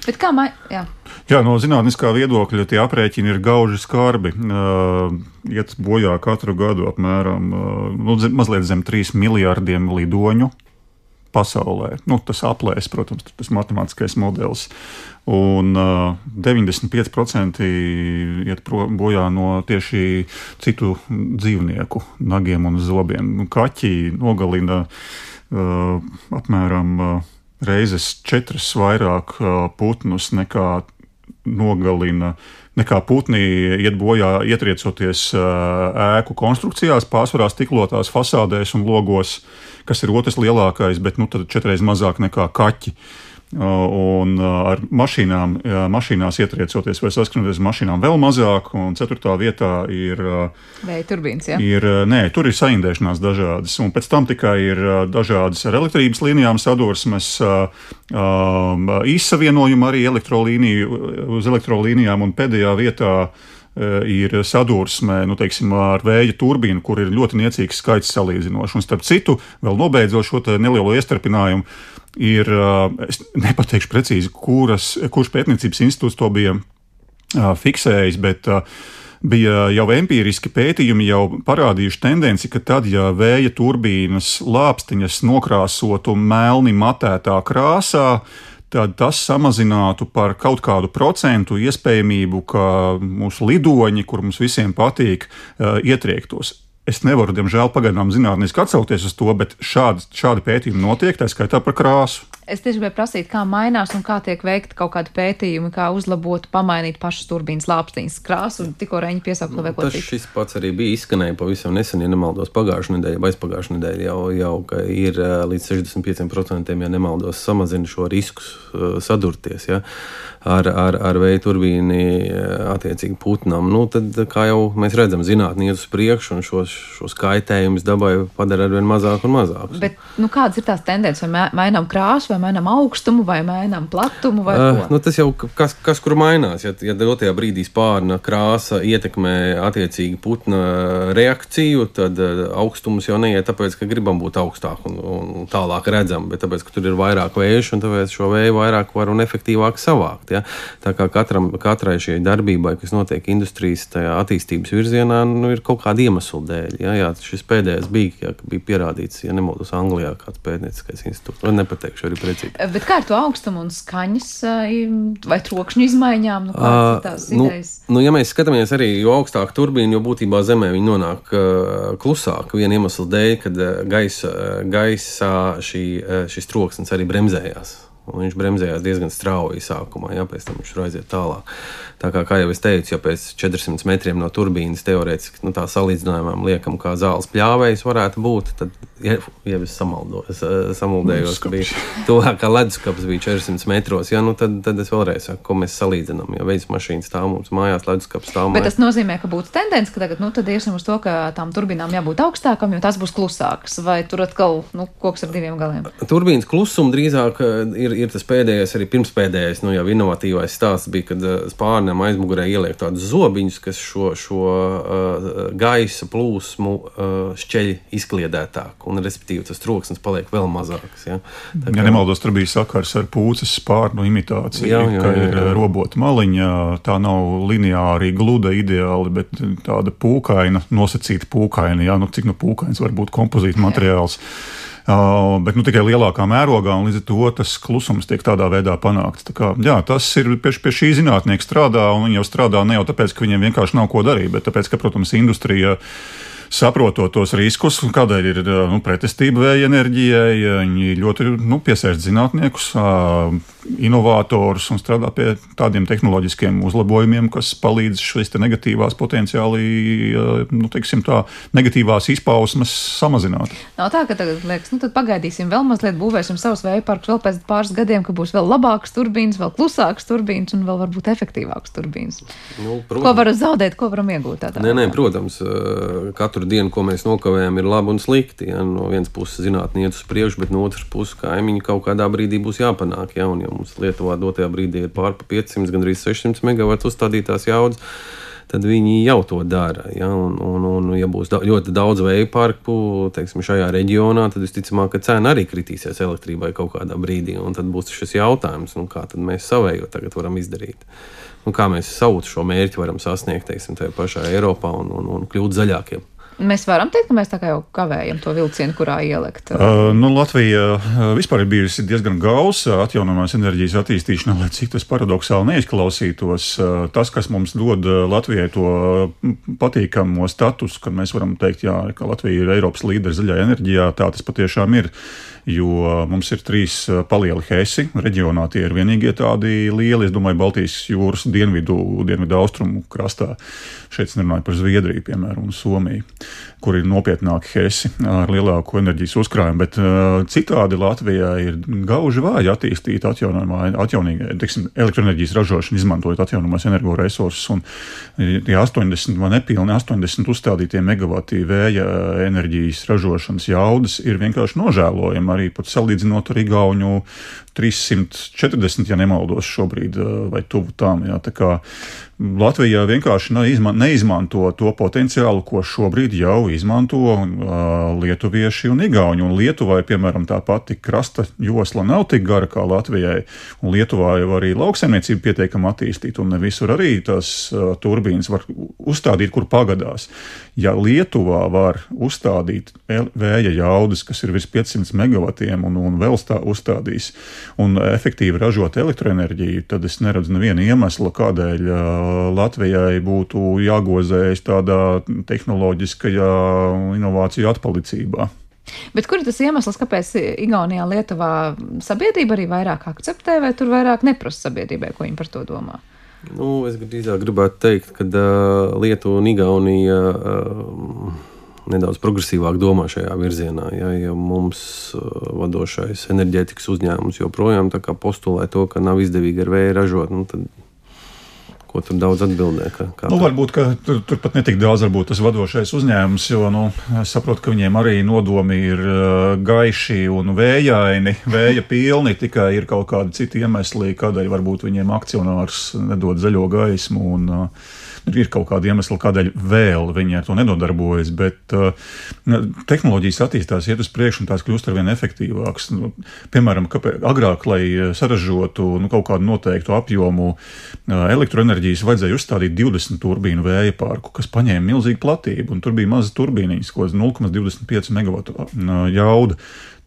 Bet kā mai... Jā. Jā, no zinātniskā viedokļa tie aprēķini ir gauži skarbi. Uh, iet bojā katru gadu apmēram uh, nu, mazliet zem 3 miljardiem lidoņu pasaulē. Nu, tas aplēs, protams, tas matemātiskais modelis. Un uh, 95% iet bojā no tieši citu dzīvnieku nagiem un zobiem. Nu, kaķi nogalina uh, apmēram uh, reizes četras vairāk uh, putnus nekā nogalina nekā putni iet bojā, ietriecoties ēku konstrukcijās, pārsvarā stiklotās fasādēs un logos, kas ir otrs lielākais, bet nu, četreiz mazāk nekā kaķi. Un ar mašīnām, mašīnās ietriecoties vai saskanoties ar mašīnām vēl mazāk, un ceturtā vietā ir vēja turbīnas. Ja? Ir, nē, tur ir saindēšanās dažādas, un pēc tam tikai ir dažādas ar elektrības līnijām sadursmes, izsavienojumi arī elektrolīniju, uz elektrolīnijām, un pēdējā vietā ir sadursme nu, teiksim, ar vēja turbīnu, kur ir ļoti niecīgs skaits salīdzinoši. Un starp citu, vēl nobeidzot šo nelielo iestarpinājumu, ir, es nepateikšu precīzi, kuras, kurš pētniecības institūts to bija fiksējis, bet bija jau empiriski pētījumi, jau parādījuši tendenci, ka tad, ja vēja turbīnas lāpstiņas nokrāsotu melni matētā krāsā, tad tas samazinātu par kaut kādu procentu iespējamību, ka mūsu lidoņi, kur mums visiem patīk, ietriektos. Es nevaru, diemžēl, pagaidām zinātniski atsaukties uz to, bet šādi, šādi pētījumi notiek, tā skaitā par krāsu. Es tieši gribēju prasīt, kā mainās un kā tiek veikta kaut kāda pētījuma, kā uzlabot, pamainīt pašas turbīnas lāpstīnas krāsu, un tikko reņģi piesaukt vēl ko citu. Šis pats arī bija izskanēja pavisam nesen, ja nemaldos, pagājušajā nedēļā vai aizpagājušajā nedēļā jau, jau ka ir līdz 65%, ja nemaldos, samazina šo risku sadurties. Ja? ar, ar, ar vēja turbīni attiecīgi putnam. Nu, tad, kā jau mēs redzam, zinātnē iet uz priekšu un šos, šos kaitējumus dabai padara arvien mazāk un mazāk. Bet nu, kādas ir tās tendences? Vai mainām krāsu, vai mainām augstumu, vai mainām platumu? Vai uh, nu, tas jau kas, kas kur mainās. Ja, ja dotajā brīdī spārna krāsa ietekmē attiecīgi putna reakciju, tad augstums jau neiet tāpēc, ka gribam būt augstāk un, un tālāk redzam, bet tāpēc, ka tur ir vairāk vēju un tāpēc šo vēju vairāk var un efektīvāk savākt. Ja? Tā kā katram, katrai šai darbībai, kas notiek industrijas attīstības virzienā, nu, ir kaut kāda iemesla dēļ. Ja? Jā, šis pēdējais bija, ja, bija pierādīts, ja nemaldos, Anglijā kāds pētnieciskais institūts. Nu, nepateikšu arī precīzi. Bet kā ar to augstumu un skaņas vai trokšņu izmaiņām? Nu, uh, nu, nu, ja mēs skatāmies arī, jo augstāk turbīna, jo būtībā zemē viņi nonāk uh, klusāk viena iemesla dēļ, kad gaisa, gaisā šī, šis troksnis arī bremzējās. Viņš bremzējās diezgan strauji sākumā, jā, pēc tam viņš tur aiziet tālāk. Tā kā, kā jau es teicu, ja pēc 400 metriem no turbīnas teorētiski nu, tā salīdzinājumam liekam, kā zāles pļāvējs varētu būt, tad, ja, ja es samaldos, eh, samuldējos, ka bija tuvāk kā leduskapis bija 400 metros, jā, nu, tad, tad es vēlreiz saku, ko mēs salīdzinām. Ja veids mašīna stāv mums mājās, leduskapis stāv mājās. Bet tas nozīmē, ka būtu tendence, ka tagad, nu, tad iesim uz to, ka tām turbīnām jābūt augstākam, jo tas būs klusāks, vai tur atkal, nu, koks ar diviem galiem? Turbīnas klusuma drīzāk eh, ir, ir tas pēdējais, arī pirmspēdējais, nu, jau inovatīvais stāsts bija, kad eh, spārni bērnam aizmugurē ieliek tādus zobiņus, kas šo, šo uh, gaisa plūsmu uh, šķeļ izkliedētāk, un respektīvi tas troksnis paliek vēl mazāks. Ja, kā... ja nemaldos, tur bija sakars ar pūces spārnu imitāciju, jā, jā, ka jā, jā. ir robota maliņa, tā nav lineāri gluda ideāli, bet tāda pūkaina, nosacīta pūkaina, jā, nu cik nu pūkains var būt kompozīta materiāls. Jā. Bet nu, tikai lielākā mērogā, un līdz ar to tas klusums tiek tādā veidā panākts. Tā kā, jā, tas ir pie, pie šī zinātnieka strādā, un viņi jau strādā ne jau tāpēc, ka viņiem vienkārši nav ko darīt, bet tāpēc, ka, protams, industrija saprotot tos riskus, kādēļ ir nu, pretestība vēja enerģijai. Viņi ļoti nu, piesaista zinātniekus, inovatorus un strādā pie tādiem tehnoloģiskiem uzlabojumiem, kas palīdz šīs negatīvās potenciāli, nu, teiksim, tā, negatīvās izpausmes samazināt. Nav tā, ka tagad liekas, nu tad pagaidīsim vēl mazliet, būvēsim savus vēja parkus vēl pēc pāris gadiem, ka būs vēl labāks turbīnas, vēl klusāks turbīnas un vēl varbūt efektīvāks turbīnas. Nu, protams. ko varam zaudēt, ko varam iegūt? Tādā nē, nē, protams, katru katru dienu, ko mēs nokavējam, ir labi un slikti. Ja? No vienas puses zinātnē iet uz priekšu, bet no otras puses kaimiņi kaut kādā brīdī būs jāpanāk. Ja, un, ja mums Lietuvā dotajā brīdī ir pārpa 500, gandrīz 600 megawatu uzstādītās jaudas, tad viņi jau to dara. Ja? Un, un, un, ja būs da ļoti daudz vēja parku teiksim, šajā reģionā, tad visticamāk, ka cena arī kritīsies elektrībai kaut kādā brīdī. Tad būs šis jautājums, nu, kā mēs savējo tagad varam izdarīt. Un kā mēs savu šo mērķi varam sasniegt, teiksim, tajā pašā Eiropā un, un, un kļūt zaļākiem. Mēs varam teikt, ka mēs tā kā jau kavējam to vilcienu, kurā ielikt. Uh, nu, Latvija vispār ir bijusi diezgan gausa atjaunojamās enerģijas attīstīšanā, lai cik tas paradoxāli neizklausītos. Uh, tas, kas mums dod Latvijai to patīkamo statusu, ka mēs varam teikt, jā, ka Latvija ir Eiropas līderis zaļajā enerģijā, tā tas patiešām ir jo mums ir trīs palieli hesi. Reģionā tie ir vienīgie tādi lieli, es domāju, Baltijas jūras dienvidu, dienvidu austrumu krastā. Šeit es nerunāju par Zviedriju, piemēram, un Somiju. Kur ir nopietnāki hesi ar lielāku enerģijas uzkrājumu. Bet uh, citādi Latvijā ir gauži vāji attīstīta atjaunīga elektroenerģijas ražošana, izmantojot atjaunamās energoresursus. Un tie 80 vai nepilni 80 uzstādītie megawati vēja enerģijas ražošanas jaudas ir vienkārši nožēlojami arī pat salīdzinot ar Igauņu 340, ja nemaldos, šobrīd vai tuvu tam. Jā, tā Latvijā vienkārši neizmanto to potenciālu, ko šobrīd jau izmanto uh, lietuvieši un igauņi. Un Lietuvai, piemēram, tā pati krasta josla nav tik gara kā Latvijai. Un Lietuvā jau arī lauksaimniecība pietiekami attīstīta, un ne visur arī tās uh, turbīnas var uzstādīt, kur pagadās. Ja Lietuvā var uzstādīt vēja jaudas, kas ir virs 500 megavatiem, un, un vēl tā uzstādīs, un efektīvi ražot elektroenerģiju, tad es neredzu nevienu iemeslu, kādēļ uh, Latvijai būtu jāgozējas tādā tehnoloģiskajā inovāciju atpalicībā. Bet kur ir tas iemesls, kāpēc Igaunijā, Lietuvā sabiedrība arī vairāk akceptē, vai tur vairāk neprasa sabiedrībai, ko viņi par to domā? Nu, es drīzāk gribētu teikt, ka uh, Lietuva un Igaunija uh, nedaudz progresīvāk domā šajā virzienā. Ja, ja mums uh, vadošais enerģētikas uzņēmums joprojām postulē to, ka nav izdevīgi ar vēju ražot, nu, tad ko tur daudz atbildē. Ka, nu, varbūt tur, tur pat netik daudz varbūt tas vadošais uzņēmums, jo nu, es saprotu, ka viņiem arī nodomi ir uh, gaiši un vējaini, vēja pilni, tikai ir kaut kādi citi iemesli, kādēļ varbūt viņiem akcionārs nedod zaļo gaismu. Un, uh, ir kaut kāda iemesla, kādēļ vēl viņi ar to nenodarbojas, bet uh, tehnoloģijas attīstās, iet uz priekšu, un tās kļūst ar vien efektīvākas. Nu, piemēram, kāpēc, agrāk, lai saražotu nu, kaut kādu noteiktu apjomu uh, elektroenerģijas, vajadzēja uzstādīt 20 turbīnu vēja parku, kas paņēma milzīgu platību, un tur bija maza turbīniņas, ko 0,25 MW uh, jauda.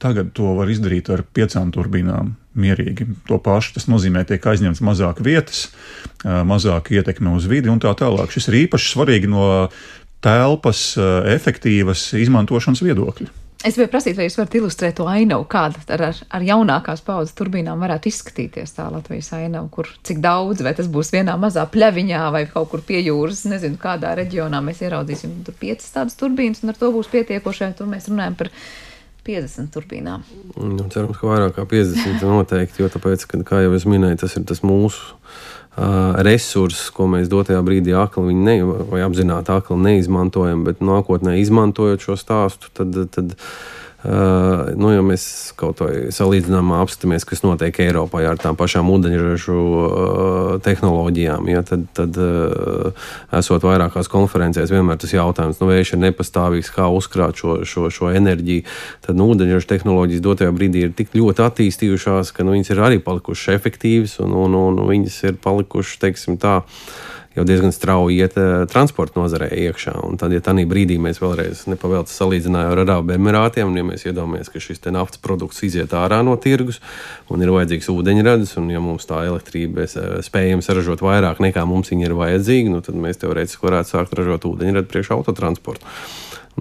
Tagad to var izdarīt ar piecām turbīnām mierīgi. To pašu tas nozīmē, tiek aizņemts mazāk vietas, mazāk ietekme uz vidi un tā tālāk. Šis ir īpaši svarīgi no telpas efektīvas izmantošanas viedokļa. Es gribēju prasīt, vai jūs varat ilustrēt to ainavu, kāda ar, ar jaunākās paudzes turbīnām varētu izskatīties tā Latvijas ainava, kur cik daudz, vai tas būs vienā mazā pļaviņā vai kaut kur pie jūras, nezinu, kādā reģionā mēs ieraudzīsim tur piecas tādas turbīnas, un ar to būs pietiekošai, tur mēs runājam par 50 turbīnām. Nu, cerams, ka vairāk kā 50 noteikti, jo tāpēc, ka, kā jau es minēju, tas ir tas mūsu uh, resurss, ko mēs dotajā brīdī akli ne, vai apzināti akli neizmantojam, bet nākotnē izmantojot šo stāstu, tad, tad Uh, nu, ja mēs kaut kā salīdzinām, apskatāmies, kas notiek Eiropā ar tām pašām ūdeņražu uh, tehnoloģijām, ja, tad, tad uh, esot vairākās konferencēs, vienmēr tas jautājums, nu, vējš ir nepastāvīgs, kā uzkrāt šo, šo, šo enerģiju. Tad nu, ūdeņražu tehnoloģijas dotajā brīdī ir tik ļoti attīstījušās, ka nu, viņas ir arī palikušas efektīvas un, un, un viņas ir palikušas, teiksim tā, jau diezgan strauji iet uh, transporta nozarē iekšā. Un tad, ja tādā brīdī mēs vēlreiz nepavēlti salīdzinājām ar Arābu Emirātiem, ja mēs iedomājamies, ka šis naftas produkts iziet ārā no tirgus un ir vajadzīgs ūdeņradis, un ja mums tā elektrība uh, spējams ražot vairāk nekā mums viņa ir vajadzīga, nu, tad mēs teorētiski varētu sākt ražot ūdeņradi priekš autotransporta.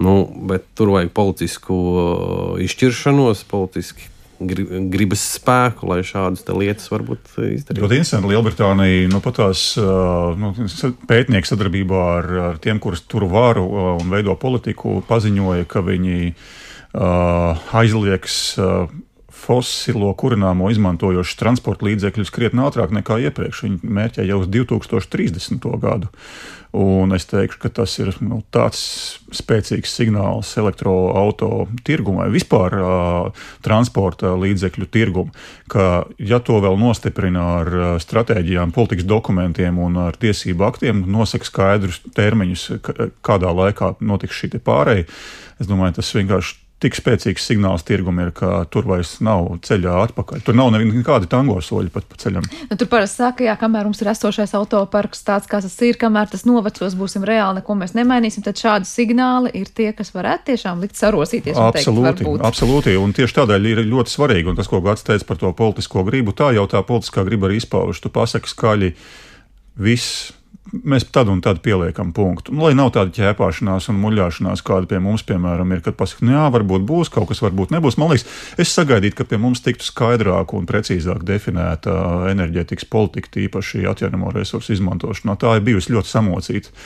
Nu, bet tur vajag politisku uh, izšķiršanos, politiski gribas spēku, lai šādas lietas varbūt izdarītu. Ļoti interesanti. Lielbritānija nu, pat tās nu, pētnieki sadarbībā ar, ar tiem, kurus tur varu un veido politiku, paziņoja, ka viņi uh, aizliegs. Uh, fosilo kurināmo izmantojošus transporta līdzekļus krietni ātrāk nekā iepriekš. Viņi mērķē jau uz 2030. gadu. Un es teikšu, ka tas ir nu, tāds spēcīgs signāls elektroautorāta tirgumam, vispār uh, transporta līdzekļu tirgumam, ka, ja to vēl nostiprina ar stratēģijām, politikas dokumentiem un ar tiesību aktiem, nosaka skaidrus termiņus, kādā laikā notiks šī pārēja, es domāju, tas vienkārši tik spēcīgs signāls tirgum ir, ka tur vairs nav ceļā atpakaļ. Tur nav nekādi tango soļi pat pa ceļam. Nu, tur parasti saka, jā, kamēr mums ir esošais autoparks tāds, kāds tas ir, kamēr tas novecos, būsim reāli, neko mēs nemainīsim, tad šādi signāli ir tie, kas varētu tiešām likt sarosīties. Absolūti, teikt, absolūti, un tieši tādēļ ir ļoti svarīgi, un tas, ko Gats teica par to politisko gribu, tā jau tā politiskā griba arī izpaužas. Tu pasaki skaļi, viss mēs tad un tad pieliekam punktu. Nu, lai nav tāda ķēpāšanās un muļāšanās, kāda pie mums, piemēram, ir, kad pasakā, nu, jā, varbūt būs kaut kas, varbūt nebūs. Man liekas, es sagaidītu, ka pie mums tiktu skaidrāk un precīzāk definēta enerģētikas politika, tīpaši atjaunamo resursu izmantošanā. Tā ir bijusi ļoti samocīta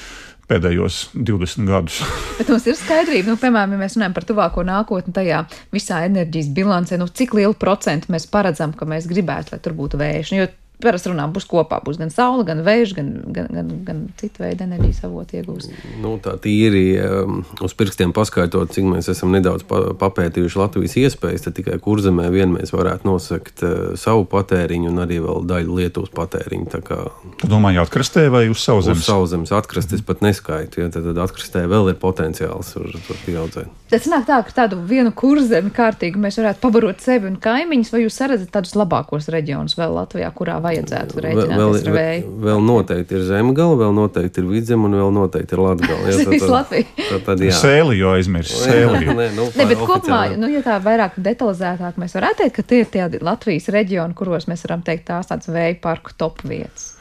pēdējos 20 gadus. Bet mums ir skaidrība, nu, piemēram, ja mēs runājam par tuvāko nākotni, tajā visā enerģijas bilancē, nu, cik lielu procentu mēs paredzam, ka mēs gribētu, lai tur būtu vējš. Nu, jo parasti runā, būs kopā. Būs gan saule, gan vējš, gan, gan, gan, gan citu veidu enerģijas avotu iegūst. Nu, tā tīri um, uz pirkstiem paskaitot, cik mēs esam nedaudz pa, papētījuši Latvijas iespējas, tad tikai kurzemē vien mēs varētu nosakt uh, savu patēriņu un arī vēl daļu Lietuvas patēriņu. Kā, tu domā, atkrastē vai uz sauszemes? Uz sauszemes atkrastes pat neskaitu, ja tad, tad atkrastē vēl ir potenciāls tur, tur pieaudzēt. Tad sanāk tā, ka tādu vienu kurzemi kārtīgi mēs varētu pabarot sevi un kaimiņus, vai jūs redzat tādus labākos reģionus vēl Latvijā, kurā vajadzētu rēķināties vēl, ar vēju. Vēl noteikti ir zemgala, vēl noteikti ir vidzem un vēl noteikti ir latgala. Jā, tad, tad, tad, tad, jā. Sēli jau aizmirst. Sēli. Nē, nu, ne, bet kopumā, nu, ja tā vairāk detalizētāk mēs varētu teikt, ka tie ir tie Latvijas reģioni, kuros mēs varam teikt tās tādas vēja parku top vietas.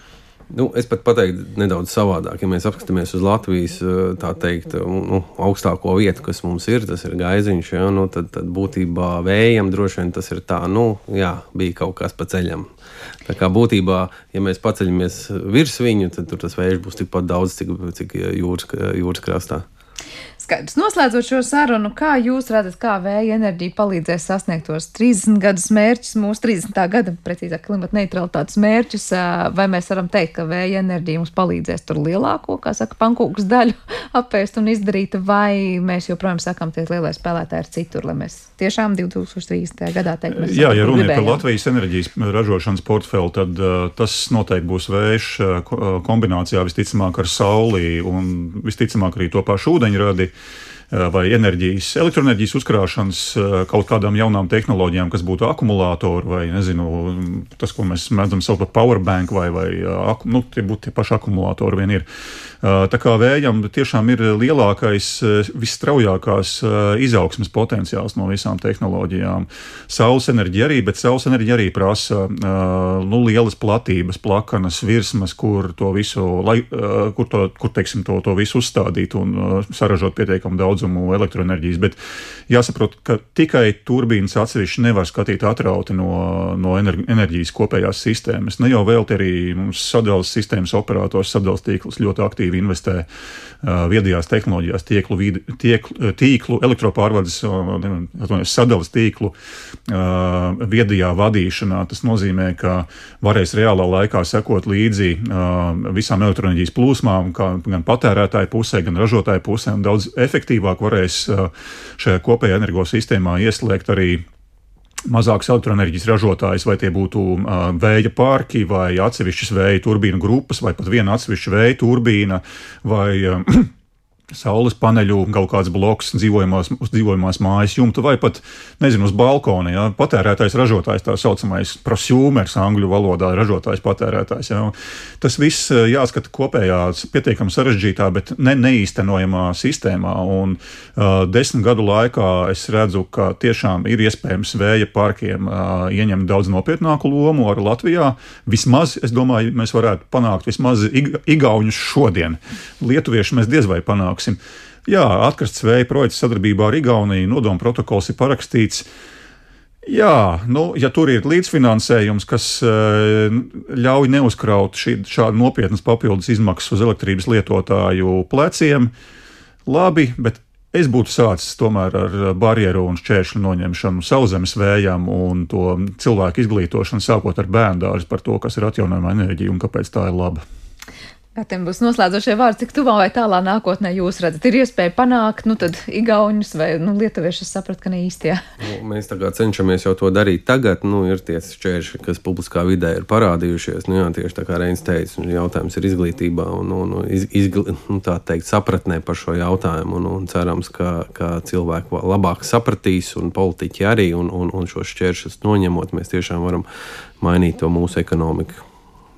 Nu, es pat pateiktu nedaudz savādāk. Ja mēs apskatāmies uz Latvijas teikt, nu, augstāko vietu, kas mums ir, tas ir gaiziņš, ja, nu, tad, tad būtībā vējam droši vien tas ir tā, nu, jā, bija kaut kas pa ceļam. Tā kā būtībā, ja mēs paceļamies virs viņu, tad tur tas vējš būs tikpat daudz, cik, cik jūras, jūras krastā. Skaidrs. Noslēdzot šo sarunu, kā jūs redzat, kā vēja enerģija palīdzēs sasniegt tos 30 gadus mērķus, mūsu 30. gada, precīzāk, klimata neutralitātes mērķus, vai mēs varam teikt, ka vēja enerģija mums palīdzēs tur lielāko, kā saka, pankūkas daļu apēst un izdarīt, vai mēs joprojām sakam, tie lielie spēlētāji ir citur, lai mēs tiešām 2030. gadā teiktu, mēs Jā, ja runa ir par Latvijas enerģijas ražošanas portfeli, tad uh, tas noteikti būs vējš uh, kombinācijā visticamāk ar sauli un visticamāk arī to pašu ūdeņradi. Eh, vai enerģijas, elektroenerģijas uzkrāšanas eh, kaut kādām jaunām tehnoloģijām, kas būtu akumulātori vai nezinu, tas, ko mēs mēdzam saukt par powerbank vai, vai eh, nu, tie būtu tie paši akumulātori vien ir. Tā kā vējam tiešām ir lielākais, visstraujākās izaugsmes potenciāls no visām tehnoloģijām. Saules enerģija arī, bet saules enerģija arī prasa nu, lielas platības, plakanas, virsmas, kur to visu, lai, kur, to, kur teiksim, to, to visu uzstādīt un saražot pietiekami daudz daudzumu elektroenerģijas. Bet jāsaprot, ka tikai turbīnas atsevišķi nevar skatīt atrauti no, no enerģijas kopējās sistēmas. Ne jau vēl te arī mums sadalījuma sistēmas operators, sadalījuma tīkls ļoti aktīvi investē uh, viedajās tehnoloģijās, tīklu, vidi, tieklu, tīklu elektropārvades, sadalījuma tīklu viedajā vadīšanā. Tas nozīmē, ka varēs reālā laikā sekot līdzi visām elektroenerģijas plūsmām, gan patērētāju pusē, gan ražotāju pusē, un daudz efektīvāk varēs šajā kopējā energosistēmā ieslēgt arī mazākas elektroenerģijas ražotājs, vai tie būtu uh, vēja parki, vai atsevišķas vēja turbīnu grupas, vai pat viena atsevišķa vēja turbīna, vai uh, saules paneļu, kaut kāds bloks dzīvojamās, dzīvojamās mājas jumta vai pat, nezinu, uz balkona. Ja? Patērētājs, ražotājs, tā saucamais prosumers, angļu valodā ražotājs, patērētājs. Ja? Tas viss eh, jāskata kopējā, pietiekami sarežģītā, bet ne, neīstenojamā sistēmā. Un uh, desmit gadu laikā es redzu, ka tiešām ir iespējams vēja parkiem uh, ieņemt daudz nopietnāku lomu ar Latvijā. Vismaz, es domāju, mēs varētu panākt vismaz igauņus šodien. Lietuvieši mēs diez vai panāksim panāksim. Jā, atkrastes vēja projekts sadarbībā ar Igauniju, nodoma protokols ir parakstīts. Jā, nu, ja tur ir līdzfinansējums, kas uh, ļauj neuzkraut šī, šādu nopietnas papildus izmaksas uz elektrības lietotāju pleciem, labi, bet es būtu sācis tomēr ar barjeru un šķēršļu noņemšanu sauszemes vējām un to cilvēku izglītošanu, sākot ar bērnu dārzu par to, kas ir atjaunojama enerģija un kāpēc tā ir laba. Tiem būs noslēdzošie vārdi, cik tuvā vai tālā nākotnē jūs redzat, ir iespēja panākt, nu, tad igauņus vai nu, lietuviešus saprast, ka ne īstie. Nu, mēs kā cenšamies jau to darīt tagad, nu, ir tie šķēršļi, kas publiskā vidē ir parādījušies. Nu, jā, tieši tā kā Reins teica, jautājums ir izglītībā un, un, un iz, izgl, nu, tā teikt, sapratnē par šo jautājumu. Un, un cerams, ka, ka cilvēki labāk sapratīs un politiķi arī, un, un, un šos šķēršļus noņemot, mēs tiešām varam mainīt to mūsu ekonomiku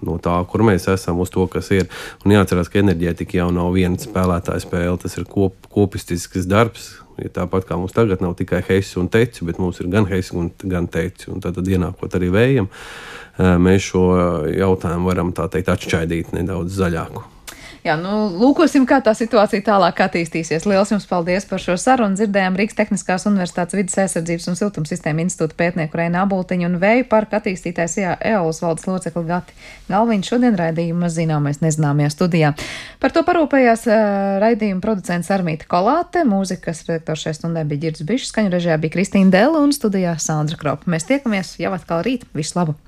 no tā, kur mēs esam, uz to, kas ir. Un jāatcerās, ka enerģētika jau nav viena spēlētāja spēle, tas ir kop, kopistisks darbs. Ja tāpat kā mums tagad nav tikai heisa un teci, bet mums ir gan heisa, gan teci. Un tad, ienākot arī vējam, mēs šo jautājumu varam tā teikt atšķaidīt nedaudz zaļāku. Jā, nu, lūkosim, kā tā situācija tālāk attīstīsies. Lielas jums paldies par šo sarunu. Dzirdējām Rīgas Tehniskās Universitātes vidas aizsardzības un siltumsistēma institūta pētnieku Reina Abultiņu un vēju parka attīstītājs EOLS valdes locekli Gati Galviņš šodien raidījuma zināmais nezināmajā studijā. Par to parūpējās uh, raidījuma producents Armīta Kolāte, mūzikas redaktors šai stundai bija Girds Bišs, skaņu režijā bija Kristīna Dela un studijā Sandra Kropa. Mēs tiekamies jau atkal rīt. Visu labu!